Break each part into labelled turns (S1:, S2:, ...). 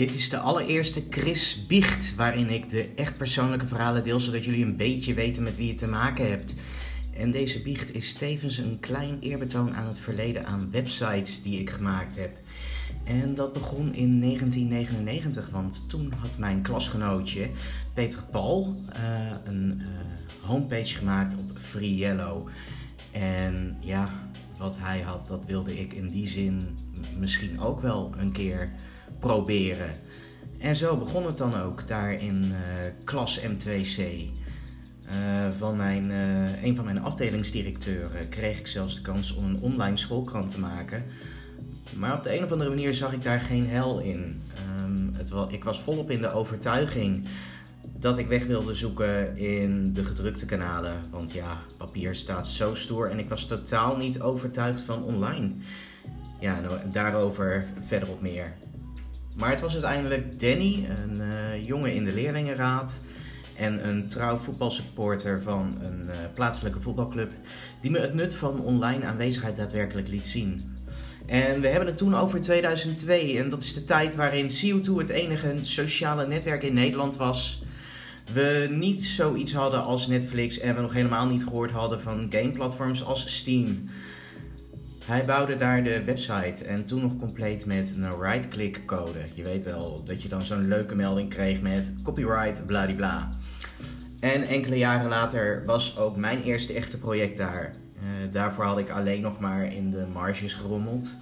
S1: Dit is de allereerste Chris Biecht, waarin ik de echt persoonlijke verhalen deel, zodat jullie een beetje weten met wie je te maken hebt. En deze biecht is tevens een klein eerbetoon aan het verleden aan websites die ik gemaakt heb. En dat begon in 1999, want toen had mijn klasgenootje Peter Paul uh, een uh, homepage gemaakt op Free Yellow. En ja, wat hij had, dat wilde ik in die zin misschien ook wel een keer proberen. En zo begon het dan ook daar in uh, klas M2C. Uh, van mijn, uh, een van mijn afdelingsdirecteuren kreeg ik zelfs de kans om een online schoolkrant te maken. Maar op de een of andere manier zag ik daar geen hel in. Was, ik was volop in de overtuiging dat ik weg wilde zoeken in de gedrukte kanalen. Want ja, papier staat zo stoer en ik was totaal niet overtuigd van online. Ja, daarover verderop meer. Maar het was uiteindelijk Danny, een uh, jongen in de leerlingenraad en een trouw voetbalsupporter van een uh, plaatselijke voetbalclub, die me het nut van online aanwezigheid daadwerkelijk liet zien. En we hebben het toen over 2002 en dat is de tijd waarin CO2 het enige sociale netwerk in Nederland was. We niet zoiets hadden als Netflix en we nog helemaal niet gehoord hadden van gameplatforms als Steam. Hij bouwde daar de website en toen nog compleet met een right-click code. Je weet wel dat je dan zo'n leuke melding kreeg met copyright bladibla. En enkele jaren later was ook mijn eerste echte project daar. Uh, daarvoor had ik alleen nog maar in de marges gerommeld.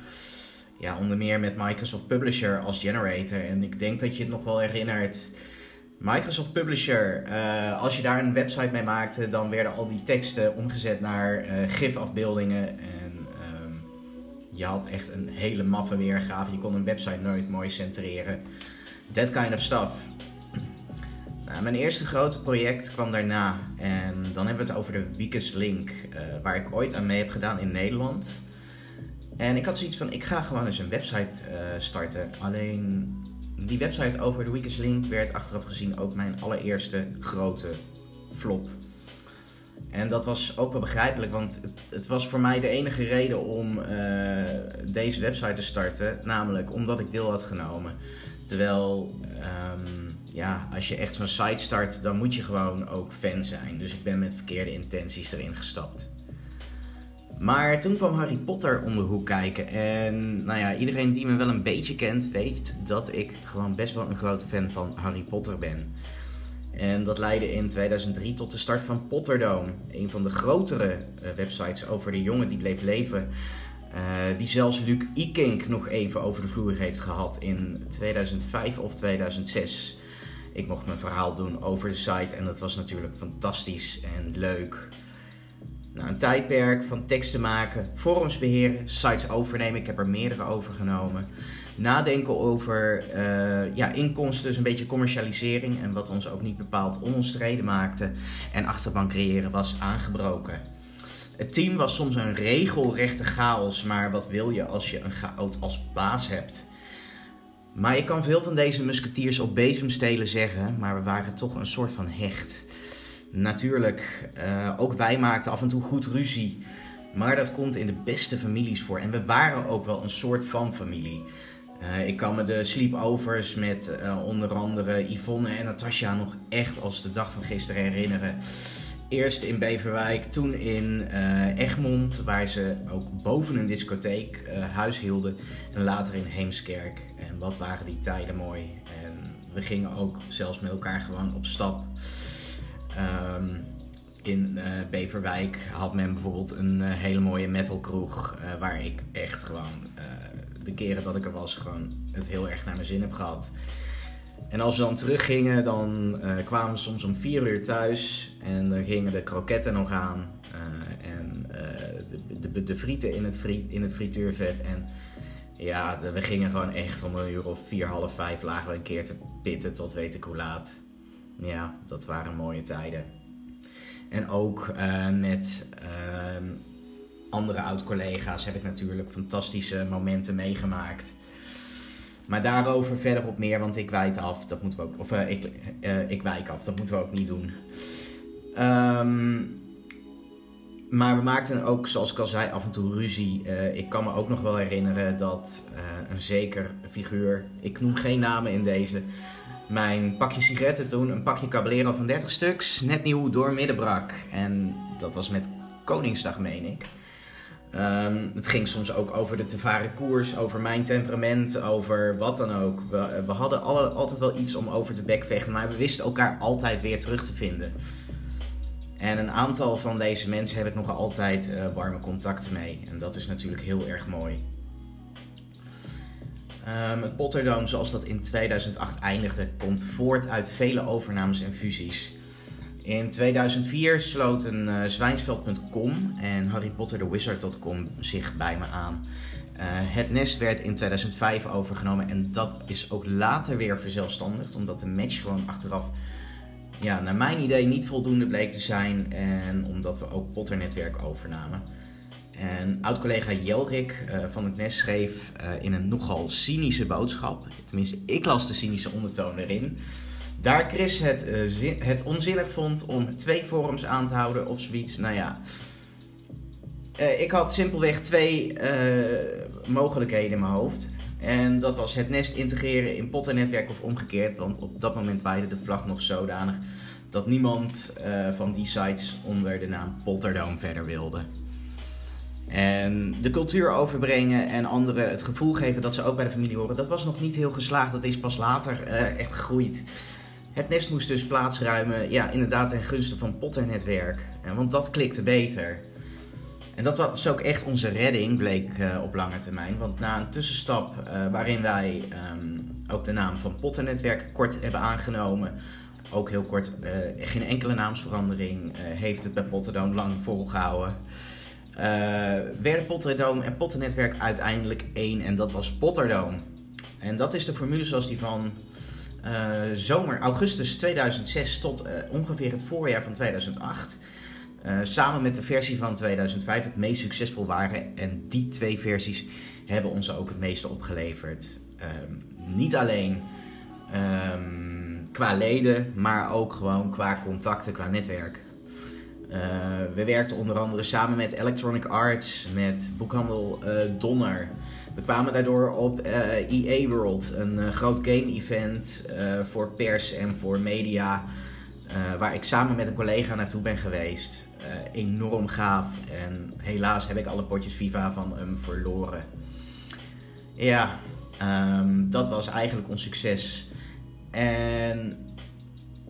S1: Ja, onder meer met Microsoft Publisher als generator. En ik denk dat je het nog wel herinnert. Microsoft Publisher, uh, als je daar een website mee maakte, dan werden al die teksten omgezet naar uh, GIF-afbeeldingen. Je had echt een hele maffe weergave. Je kon een website nooit mooi centreren. That kind of stuff. Nou, mijn eerste grote project kwam daarna. En dan hebben we het over de Weakest Link, uh, waar ik ooit aan mee heb gedaan in Nederland. En ik had zoiets van, ik ga gewoon eens een website uh, starten. Alleen die website over de Weakest Link werd achteraf gezien ook mijn allereerste grote flop. En dat was ook wel begrijpelijk, want het, het was voor mij de enige reden om uh, deze website te starten. Namelijk omdat ik deel had genomen. Terwijl, um, ja, als je echt zo'n site start, dan moet je gewoon ook fan zijn. Dus ik ben met verkeerde intenties erin gestapt. Maar toen kwam Harry Potter om de hoek kijken. En nou ja, iedereen die me wel een beetje kent, weet dat ik gewoon best wel een grote fan van Harry Potter ben. En dat leidde in 2003 tot de start van Potterdome. Een van de grotere uh, websites over de jongen die bleef leven. Uh, die zelfs Luc Ikink nog even over de vloer heeft gehad in 2005 of 2006. Ik mocht mijn verhaal doen over de site en dat was natuurlijk fantastisch en leuk. Nou, een tijdperk van teksten maken, forums beheren, sites overnemen. Ik heb er meerdere overgenomen. Nadenken over uh, ja, inkomsten, dus een beetje commercialisering. En wat ons ook niet bepaald onomstreden maakte. En achterban creëren was aangebroken. Het team was soms een regelrechte chaos, maar wat wil je als je een chaot als baas hebt? Maar ik kan veel van deze musketiers op bezemstelen zeggen, maar we waren toch een soort van hecht. Natuurlijk, uh, ook wij maakten af en toe goed ruzie. Maar dat komt in de beste families voor. En we waren ook wel een soort van familie. Uh, ik kan me de sleepovers met uh, onder andere Yvonne en Natasja nog echt als de dag van gisteren herinneren. Eerst in Beverwijk, toen in uh, Egmond, waar ze ook boven een discotheek huis hielden. En later in Heemskerk. En wat waren die tijden mooi. En we gingen ook zelfs met elkaar gewoon op stap. Um, in Beverwijk had men bijvoorbeeld een hele mooie metalkroeg. Waar ik echt gewoon de keren dat ik er was, gewoon het heel erg naar mijn zin heb gehad. En als we dan teruggingen, dan kwamen we soms om vier uur thuis. En dan gingen de kroketten nog aan. en de, de, de, frieten in het, in het frituurvet. En ja, we gingen gewoon echt om een uur of vier, half vijf lagen we een keer te pitten tot weet ik hoe laat. Ja, dat waren mooie tijden. En ook met uh, andere oud-collega's heb ik natuurlijk fantastische momenten meegemaakt. Maar daarover verder op meer, want ik wijk af. Dat moeten we ook. Of uh, ik, ik wijk af, dat moeten we ook niet doen. Um, maar we maakten ook, zoals ik al zei, af en toe ruzie. Eh, ik kan me ook nog wel herinneren dat uh, een zeker figuur, ik noem geen namen in deze, mijn pakje sigaretten toen, een pakje Caballero van 30 stuks, net nieuw door midden brak. En dat was met Koningsdag, meen ik. Um, het ging soms ook over de te varen koers, over mijn temperament, over wat dan ook. We, we hadden alle, altijd wel iets om over te bekvechten, maar we wisten elkaar altijd weer terug te vinden. En een aantal van deze mensen heb ik nog altijd uh, warme contacten mee. En dat is natuurlijk heel erg mooi. Um, het Potterdome, zoals dat in 2008 eindigde, komt voort uit vele overnames en fusies. In 2004 sloten uh, Zwijnsveld.com en Harry Potter zich bij me aan. Uh, het nest werd in 2005 overgenomen en dat is ook later weer verzelfstandigd, omdat de match gewoon achteraf, ja, naar mijn idee, niet voldoende bleek te zijn en omdat we ook Potter-netwerk overnamen. En oud-collega Jelrik uh, van het Nest schreef in een nogal cynische boodschap, tenminste ik las de cynische ondertoon erin, daar Chris het, uh, het onzinnig vond om twee forums aan te houden of zoiets. Nou ja, uh, ik had simpelweg twee uh, mogelijkheden in mijn hoofd. En dat was het nest integreren in Potter-netwerk of omgekeerd. Want op dat moment waaide de vlag nog zodanig dat niemand van die sites onder de naam Potterdome verder wilde. En de cultuur overbrengen en anderen het gevoel geven dat ze ook bij de familie horen, dat was nog niet heel geslaagd. Dat is pas later echt gegroeid. Het nest moest dus plaatsruimen, ja, inderdaad ten gunste van Potter-netwerk. Want dat klikte beter. En dat was ook echt onze redding, bleek uh, op lange termijn. Want na een tussenstap uh, waarin wij um, ook de naam van Potter-netwerk kort hebben aangenomen, ook heel kort, uh, geen enkele naamsverandering, heeft het bij Potterdome lang volgehouden. werden Potterdome en Potternetwerk uiteindelijk één en dat was Potterdome. En dat is de formule zoals die van zomer, augustus 2006 tot uh, ongeveer het voorjaar van 2008. Uh, samen met de versie van 2005 het meest succesvol waren. En die twee versies hebben ons ook het meeste opgeleverd. Um, niet alleen um, qua leden, maar ook gewoon qua contacten, qua netwerk. We werkten onder andere samen met Electronic Arts, met boekhandel Donner. We kwamen daardoor op uh, eh, EA World, een groot game-event voor pers en voor media, waar ik samen met een collega naartoe ben geweest. enorm gaaf en helaas heb ik alle potjes FIFA van hem verloren. Ja, um, dat was eigenlijk ons succes. En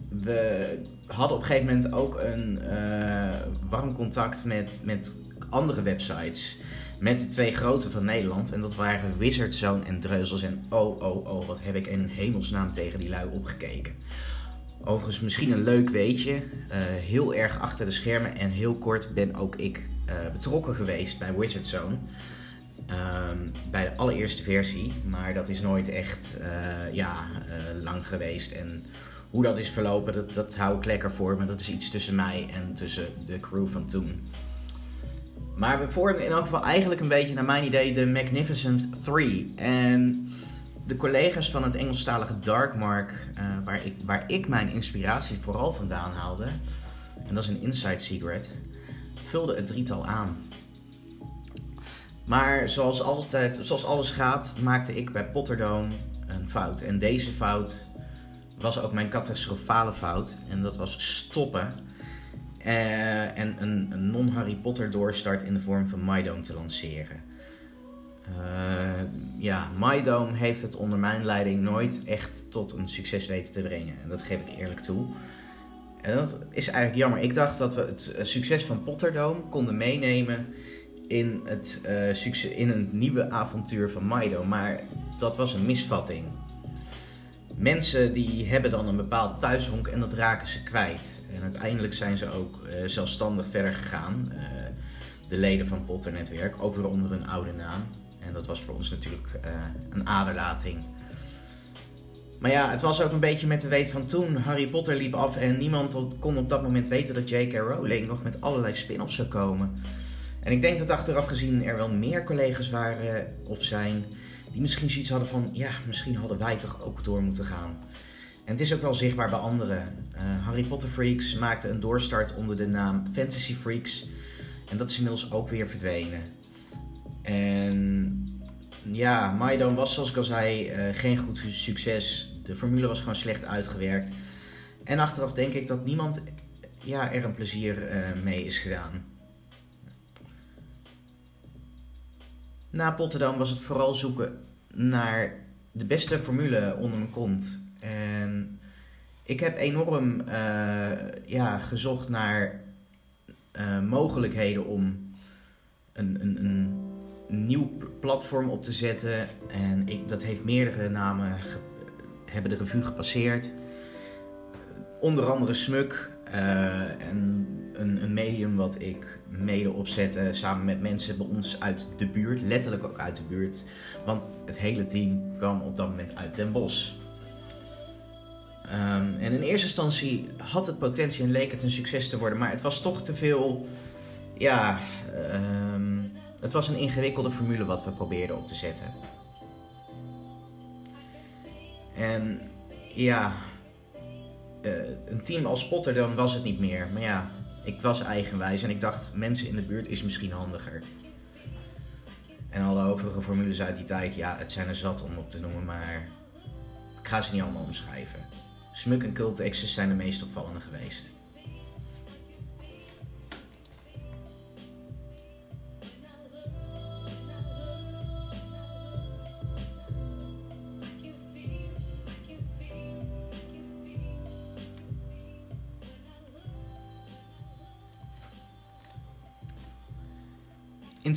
S1: we hadden op een gegeven moment ook een warm contact met, met andere websites met de twee grote van Nederland. En dat waren Wizardzone en Dreuzels. En oh, oh, oh, wat heb ik in hemelsnaam tegen die lui opgekeken. Overigens misschien een leuk weetje. Uh, heel erg achter de schermen en heel kort ben ook ik uh, betrokken geweest bij Wizardzone. Um, bij de allereerste versie. Maar dat is nooit echt ja, lang geweest. En hoe dat is verlopen, dat, dat hou ik lekker voor me. Dat is iets tussen mij en tussen de crew van toen. Maar we vormen in elk geval eigenlijk een beetje, naar mijn idee, de Magnificent Three. En de collega's van het Engelstalige Darkmark, uh, waar, ik, waar ik mijn inspiratie vooral vandaan haalde, en dat is een inside secret, vulden het drietal aan. Maar zoals, altijd, zoals alles gaat, maakte ik bij Potterdome een fout. En deze fout was ook mijn catastrofale fout. En dat was stoppen uh, en een, een non-Harry Potter doorstart in de vorm van MyDome te lanceren. Uh, ja, MyDome heeft het onder mijn leiding nooit echt tot een succes weten te brengen. En dat geef ik eerlijk toe. En dat is eigenlijk jammer. Ik dacht dat we het eh, succes van Potterdome konden meenemen in het, succes, in een nieuwe avontuur van MyDome. Maar dat was een misvatting. Mensen die hebben dan een bepaald thuishonk en dat raken ze kwijt. En uiteindelijk zijn ze ook uh, zelfstandig verder gegaan. Uh, de leden van Potter Netwerk, ook weer onder hun oude naam. En dat was voor ons natuurlijk uh, een aderlating. Maar ja, het was ook een beetje met de weet van toen. Harry Potter liep af en niemand kon op dat moment weten dat J.K. Rowling nog met allerlei spin-offs zou komen. En ik denk dat achteraf gezien er wel meer collega's waren of zijn die misschien zoiets hadden van, ja, misschien hadden wij toch ook door moeten gaan. En het is ook wel zichtbaar bij anderen. Uh, Harry Potter Freaks maakte een doorstart onder de naam Fantasy Freaks. En dat is inmiddels ook weer verdwenen. En ja, Maidon was zoals ik al zei uh, geen goed succes. De formule was gewoon slecht uitgewerkt. En achteraf denk ik dat niemand ja, er een plezier uh, mee is gedaan. Na Potterdam was het vooral zoeken naar de beste formule onder mijn kont. En ik heb enorm uh, ja, gezocht naar uh, mogelijkheden om een, een, een, nieuw platform op te zetten. En ik, dat heeft meerdere namen hebben de revue gepasseerd. Onder andere Smuk. Uh, en een, een, medium wat ik mede opzette samen met mensen bij ons uit de buurt, letterlijk ook uit de buurt. Want het hele team kwam op dat moment uit Den Bosch. Um, en in eerste instantie had het potentie en leek het een succes te worden, maar het was toch te veel. Ja, um, het was een ingewikkelde formule wat we probeerden op te zetten. En ja, uh, een team als Potter dan was het niet meer. Maar ja, ik was eigenwijs en ik dacht, mensen in de buurt is misschien handiger. En alle overige formules uit die tijd, ja, het zijn er zat om op te noemen, maar ik ga ze niet allemaal omschrijven. Smuk en Cult Access zijn de meest opvallende geweest.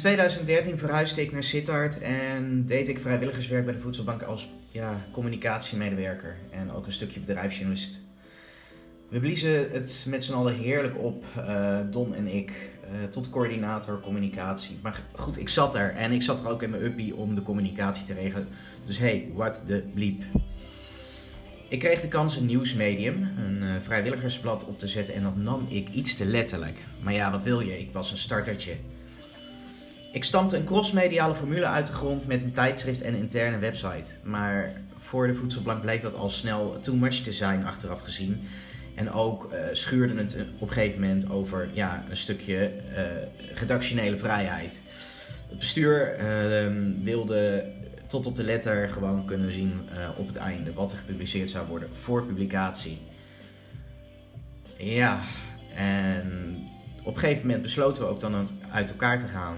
S1: 2013 verhuisde ik naar Sittard en deed ik vrijwilligerswerk bij de Voedselbank als ja, communicatiemedewerker en ook een stukje bedrijfsjournalist. We bliezen het met z'n allen heerlijk op, uh, Don en ik, uh, tot coördinator communicatie. Maar goed, ik zat er en ik zat er ook in mijn uppie om de communicatie te regelen. Dus hey, what the bleep. Ik kreeg de kans een nieuwsmedium, een uh, vrijwilligersblad op te zetten en dat nam ik iets te letterlijk. Maar ja, wat wil je? Ik was een startertje. Ik stampte een crossmediale formule uit de grond met een tijdschrift en interne website. Maar voor de voedselbank bleek dat al snel too much te zijn achteraf gezien. En ook uh, schuurde het op een gegeven moment over ja, een stukje uh, redactionele vrijheid. Het bestuur uh, wilde tot op de letter gewoon kunnen zien uh, op het einde wat er gepubliceerd zou worden voor publicatie. Ja, en op een gegeven moment besloten we ook dan uit elkaar te gaan.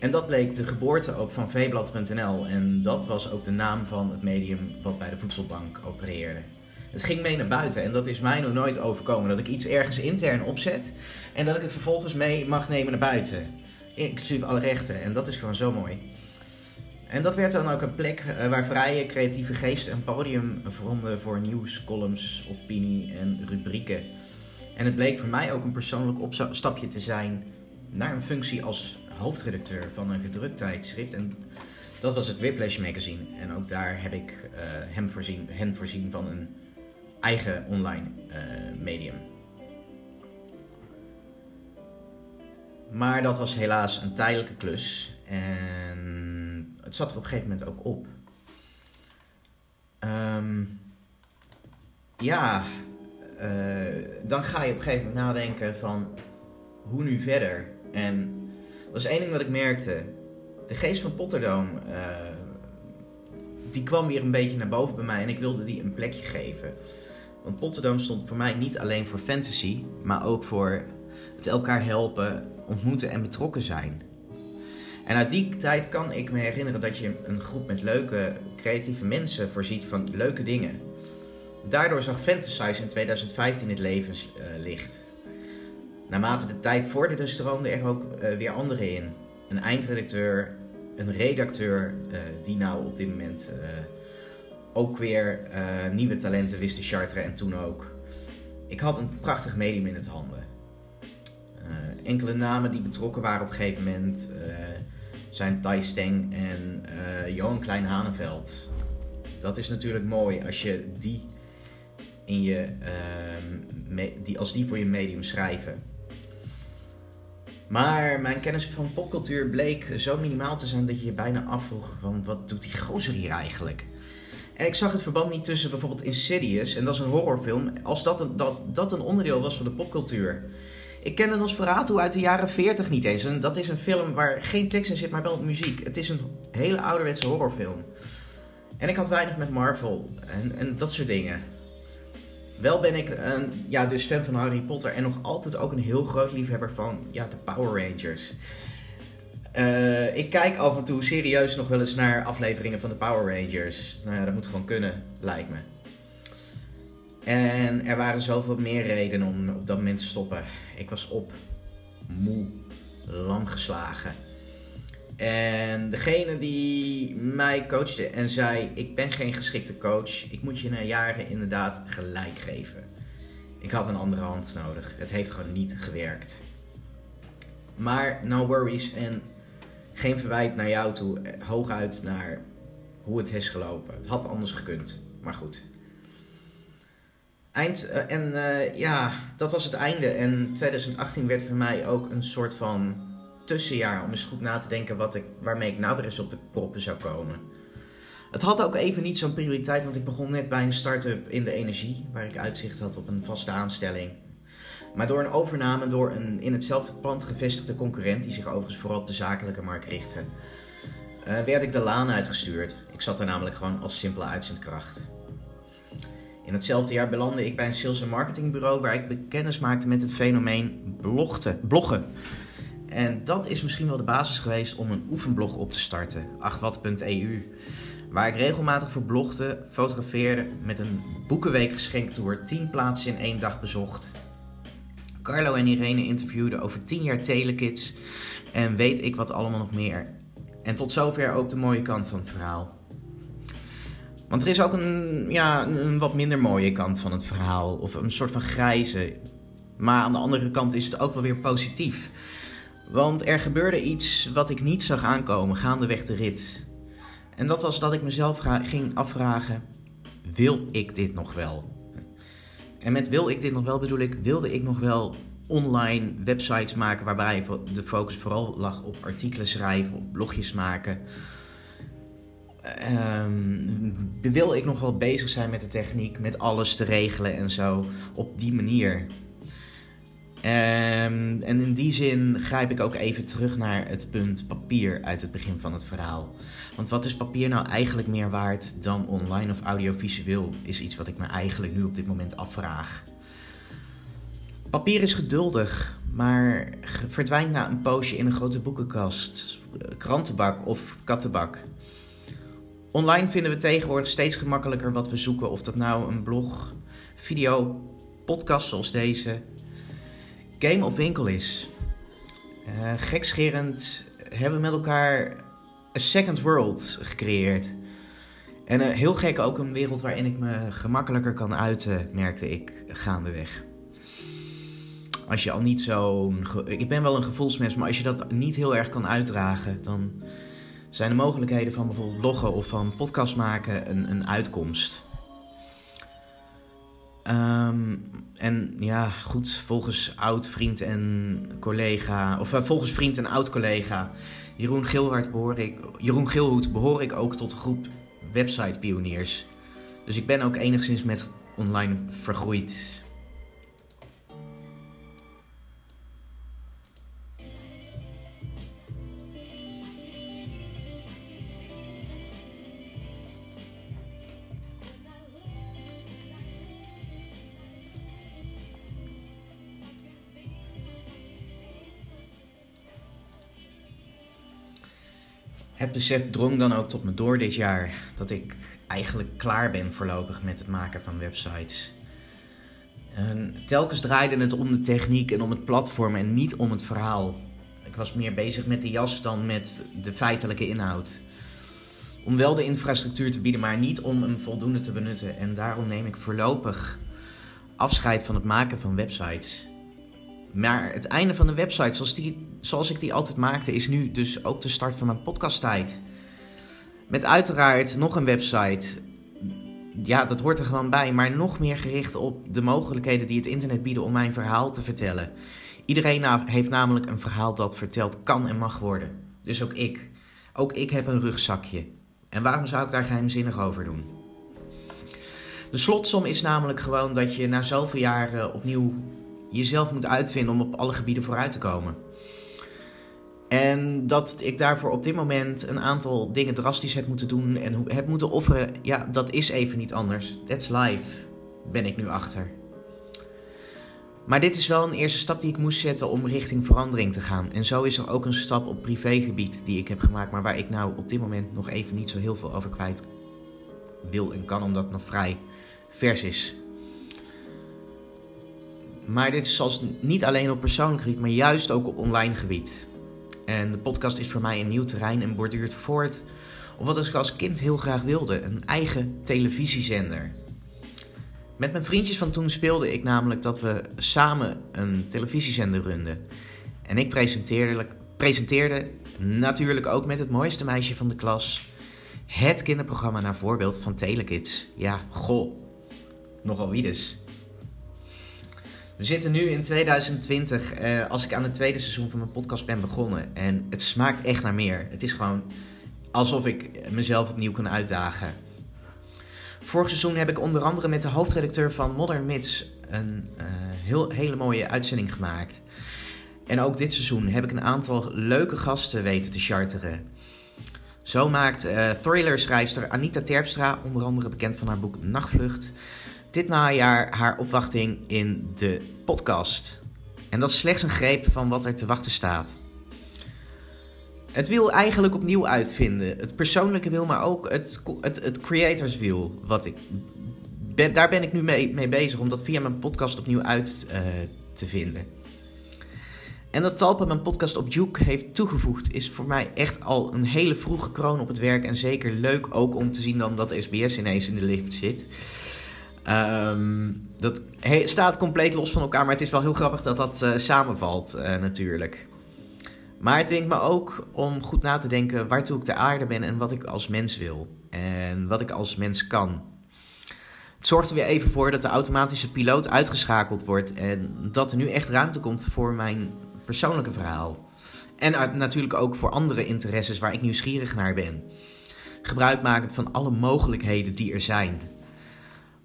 S1: En dat bleek de geboorte ook van veeblad.nl en dat was ook de naam van het medium wat bij de voedselbank opereerde. Het ging mee naar buiten en dat is mij nog nooit overkomen. Dat ik iets ergens intern opzet en dat ik het vervolgens mee mag nemen naar buiten. Inclusief alle rechten en dat is gewoon zo mooi. En dat werd dan ook een plek eh, waar vrije creatieve geesten een podium vonden voor nieuws, columns, opinie en rubrieken. En het bleek voor mij ook een persoonlijk opstapje te zijn naar een functie als hoofdredacteur van een gedrukt tijdschrift. En dat was het Whiplash magazine. En ook daar heb ik uh, hem voorzien, hen voorzien van een eigen online uh, medium. Maar dat was helaas een tijdelijke klus. En het zat er op een gegeven moment ook op. Um, ja, uh, dan ga je op een gegeven moment nadenken van hoe nu verder. En dat is één ding wat ik merkte. De geest van Potterdome, uh, die kwam weer een beetje naar boven bij mij en ik wilde die een plekje geven. Want Potterdome stond voor mij niet alleen voor fantasy, maar ook voor het elkaar helpen, ontmoeten en betrokken zijn. En uit die tijd kan ik me herinneren dat je een groep met leuke, creatieve mensen voorziet van leuke dingen. Daardoor zag Fantasize in 2015 het levenslicht. Naarmate de tijd vorderde, stroomden er ook uh, weer anderen in. Een eindredacteur, een redacteur, uh, die nou op dit moment uh, ook weer nieuwe talenten wist te charteren en toen ook. Ik had een prachtig medium in het handen. enkele namen die betrokken waren op een gegeven moment zijn Thijs Steng en Johan Klein-Haneveld. Dat is natuurlijk mooi als je die, in je, die, als die voor je medium schrijven. Maar mijn kennis van popcultuur bleek zo minimaal te zijn dat je je bijna afvroeg van wat doet die gozer hier eigenlijk? En ik zag het verband niet tussen bijvoorbeeld Insidious, en dat is een horrorfilm, als dat een, dat, dat een onderdeel was van de popcultuur. Ik ken Nosferatu uit de jaren 40 niet eens. En dat is een film waar geen tekst in zit, maar wel muziek. Het is een hele ouderwetse horrorfilm. En ik had weinig met Marvel en, en dat soort dingen. Wel ben ik een, ja, dus fan van Harry Potter en nog altijd ook een heel groot liefhebber van ja, de Power Rangers. Uh, ik kijk af en toe serieus nog wel eens naar afleveringen van de Power Rangers. Nou ja, dat moet gewoon kunnen, lijkt me. En er waren zoveel meer redenen om op dat moment te stoppen. Ik was op, moe, lam geslagen. En degene die mij coachte en zei: Ik ben geen geschikte coach, ik moet je na jaren inderdaad gelijk geven. Ik had een andere hand nodig. Het heeft gewoon niet gewerkt. Maar no worries en geen verwijt naar jou toe. Hooguit naar hoe het is gelopen. Het had anders gekund, maar goed. Eind, uh, en uh, ja, dat was het einde. En 2018 werd voor mij ook een soort van tussenjaar om eens goed na te denken wat ik, waarmee ik nou weer eens op de proppen zou komen. Het had ook even niet zo'n prioriteit, want ik begon net bij een start-up in de energie, waar ik uitzicht had op een vaste aanstelling. Maar door een overname door een in hetzelfde pand gevestigde concurrent, die zich overigens vooral op de zakelijke markt richtte, uh, werd ik de laan uitgestuurd. Ik zat er namelijk gewoon als simpele uitzendkracht. In hetzelfde jaar belandde ik bij een sales- en marketingbureau waar ik kennis maakte met het fenomeen bloggen. En dat is misschien wel de basis geweest om een oefenblog op te starten, achwat.eu. Waar ik regelmatig voor blogde, fotografeerde, met een boekenweek geschenktour 10 plaatsen in één dag bezocht. Carlo en Irene interviewden over 10 jaar telekids en weet ik wat allemaal nog meer. En tot zover ook de mooie kant van het verhaal. Want er is ook een, ja, een wat minder mooie kant van het verhaal, of een soort van grijze. Maar aan de andere kant is het ook wel weer positief. Want er gebeurde iets wat ik niet zag aankomen gaandeweg de rit. En dat was dat ik mezelf ging afvragen: wil ik dit nog wel? En met wil ik dit nog wel bedoel ik, wilde ik nog wel online websites maken waarbij de focus vooral lag op artikelen schrijven, op blogjes maken. Um, wil ik nog wel bezig zijn met de techniek, met alles te regelen en zo op die manier? Um, en in die zin grijp ik ook even terug naar het punt papier uit het begin van het verhaal. Want wat is papier nou eigenlijk meer waard dan online of audiovisueel? Is iets wat ik me eigenlijk nu op dit moment afvraag. Papier is geduldig, maar verdwijnt na een poosje in een grote boekenkast, krantenbak of kattenbak. Online vinden we tegenwoordig steeds gemakkelijker wat we zoeken, of dat nou een blog, video, podcast zoals deze, game of winkel is. Uh, gekscherend hebben we met elkaar een second world gecreëerd. En uh, heel gek ook een wereld waarin ik me gemakkelijker kan uiten, merkte ik gaandeweg. Als je al niet zo'n. Ik ben wel een gevoelsmens, maar als je dat niet heel erg kan uitdragen, dan zijn de mogelijkheden van bijvoorbeeld bloggen of van podcast maken een, een uitkomst. Um, en ja, goed, volgens oud vriend en collega, of uh, volgens vriend en oud collega Jeroen, behoor ik, Jeroen Gilhoed behoor ik ook tot de groep website pioniers. Dus ik ben ook enigszins met online vergroeid. Het besef drong dan ook tot me door dit jaar dat ik eigenlijk klaar ben voorlopig met het maken van websites. En telkens draaide het om de techniek en om het platform en niet om het verhaal. Ik was meer bezig met de jas dan met de feitelijke inhoud. Om wel de infrastructuur te bieden, maar niet om hem voldoende te benutten. En daarom neem ik voorlopig afscheid van het maken van websites. Maar het einde van de website, zoals, die, zoals ik die altijd maakte, is nu dus ook de start van mijn podcasttijd. Met uiteraard nog een website. Ja, dat hoort er gewoon bij, maar nog meer gericht op de mogelijkheden die het internet bieden om mijn verhaal te vertellen. Iedereen heeft namelijk een verhaal dat verteld kan en mag worden. Dus ook ik. Ook ik heb een rugzakje. En waarom zou ik daar geheimzinnig over doen? De slotsom is namelijk gewoon dat je na zoveel jaren opnieuw jezelf moet uitvinden om op alle gebieden vooruit te komen. En dat ik daarvoor op dit moment een aantal dingen drastisch heb moeten doen en heb moeten offeren, ja, dat is even niet anders. That's life, ben ik nu achter. Maar dit is wel een eerste stap die ik moest zetten om richting verandering te gaan. En zo is er ook een stap op privégebied die ik heb gemaakt, maar waar ik nou op dit moment nog even niet zo heel veel over kwijt wil en kan, omdat het nog vrij vers is. Maar dit is zoals niet alleen op persoonlijk gebied, maar juist ook op online gebied. En de podcast is voor mij een nieuw terrein en borduurt voort op wat ik als kind heel graag wilde: een eigen televisiezender. Met mijn vriendjes van toen speelde ik namelijk dat we samen een televisiezender runden. En ik presenteerde, presenteerde natuurlijk ook met het mooiste meisje van de klas het kinderprogramma naar voorbeeld van Telekids. Ja, goh, nogal wie dus. We zitten nu in 2020 eh, als ik aan het tweede seizoen van mijn podcast ben begonnen. En het smaakt echt naar meer. Het is gewoon alsof ik mezelf opnieuw kan uitdagen. Vorig seizoen heb ik onder andere met de hoofdredacteur van Modern Myths een uh, heel, hele mooie uitzending gemaakt. En ook dit seizoen heb ik een aantal leuke gasten weten te charteren. Zo maakt uh, thriller-schrijfster Anita Terpstra, onder andere bekend van haar boek Nachtvlucht, dit najaar haar opwachting in de podcast. En dat is slechts een greep van wat er te wachten staat. Het wiel eigenlijk opnieuw uitvinden. Het persoonlijke wiel, maar ook het, het, creators wiel. Wat ik, daar ben ik nu mee, mee bezig om dat via mijn podcast opnieuw uit uh, te vinden. En dat Talpa mijn podcast op Juke heeft toegevoegd, is voor mij echt al een hele vroege kroon op het werk. En zeker leuk ook om te zien dan dat SBS ineens in de lift zit. Um, dat staat compleet los van elkaar, maar het is wel heel grappig dat dat uh, samenvalt uh, natuurlijk. Maar het dwingt me ook om goed na te denken waartoe ik de aarde ben en wat ik als mens wil. En wat ik als mens kan. Het zorgt er weer even voor dat de automatische piloot uitgeschakeld wordt en dat er nu echt ruimte komt voor mijn persoonlijke verhaal. En natuurlijk ook voor andere interesses waar ik nieuwsgierig naar ben. Gebruikmakend van alle mogelijkheden die er zijn.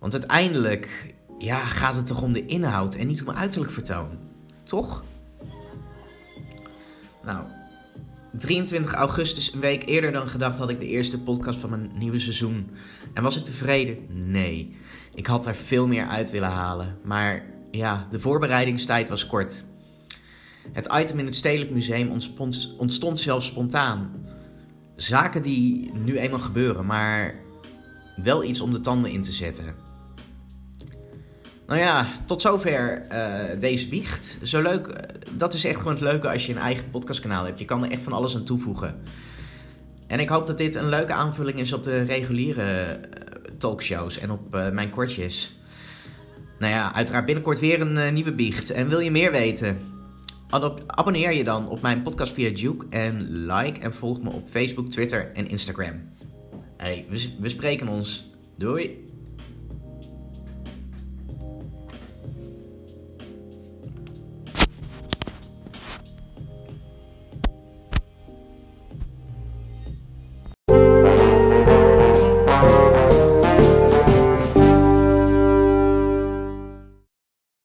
S1: Want uiteindelijk ja, gaat het toch om de inhoud en niet om uiterlijk vertoon. Toch? Nou, 23 augustus, een week eerder dan gedacht, had ik de eerste podcast van mijn nieuwe seizoen. En was ik tevreden? Nee. Ik had er veel meer uit willen halen. Maar ja, de voorbereidingstijd was kort. Het item in het Stedelijk Museum ontstond, ontstond zelfs spontaan. Zaken die nu eenmaal gebeuren, maar wel iets om de tanden in te zetten. Nou ja, tot zover uh, deze biecht. Zo leuk, eh, dat is echt gewoon het leuke als je een eigen podcastkanaal hebt. Je kan er echt van alles aan toevoegen. En ik hoop dat dit een leuke aanvulling is op de reguliere uh, talkshows en op mijn kortjes. Nou ja, uiteraard binnenkort weer een nieuwe biecht. En wil je meer weten? Abonneer je dan op mijn podcast via Duke en like en volg me op Facebook, Twitter en Instagram. Hey, we spreken ons. Doei!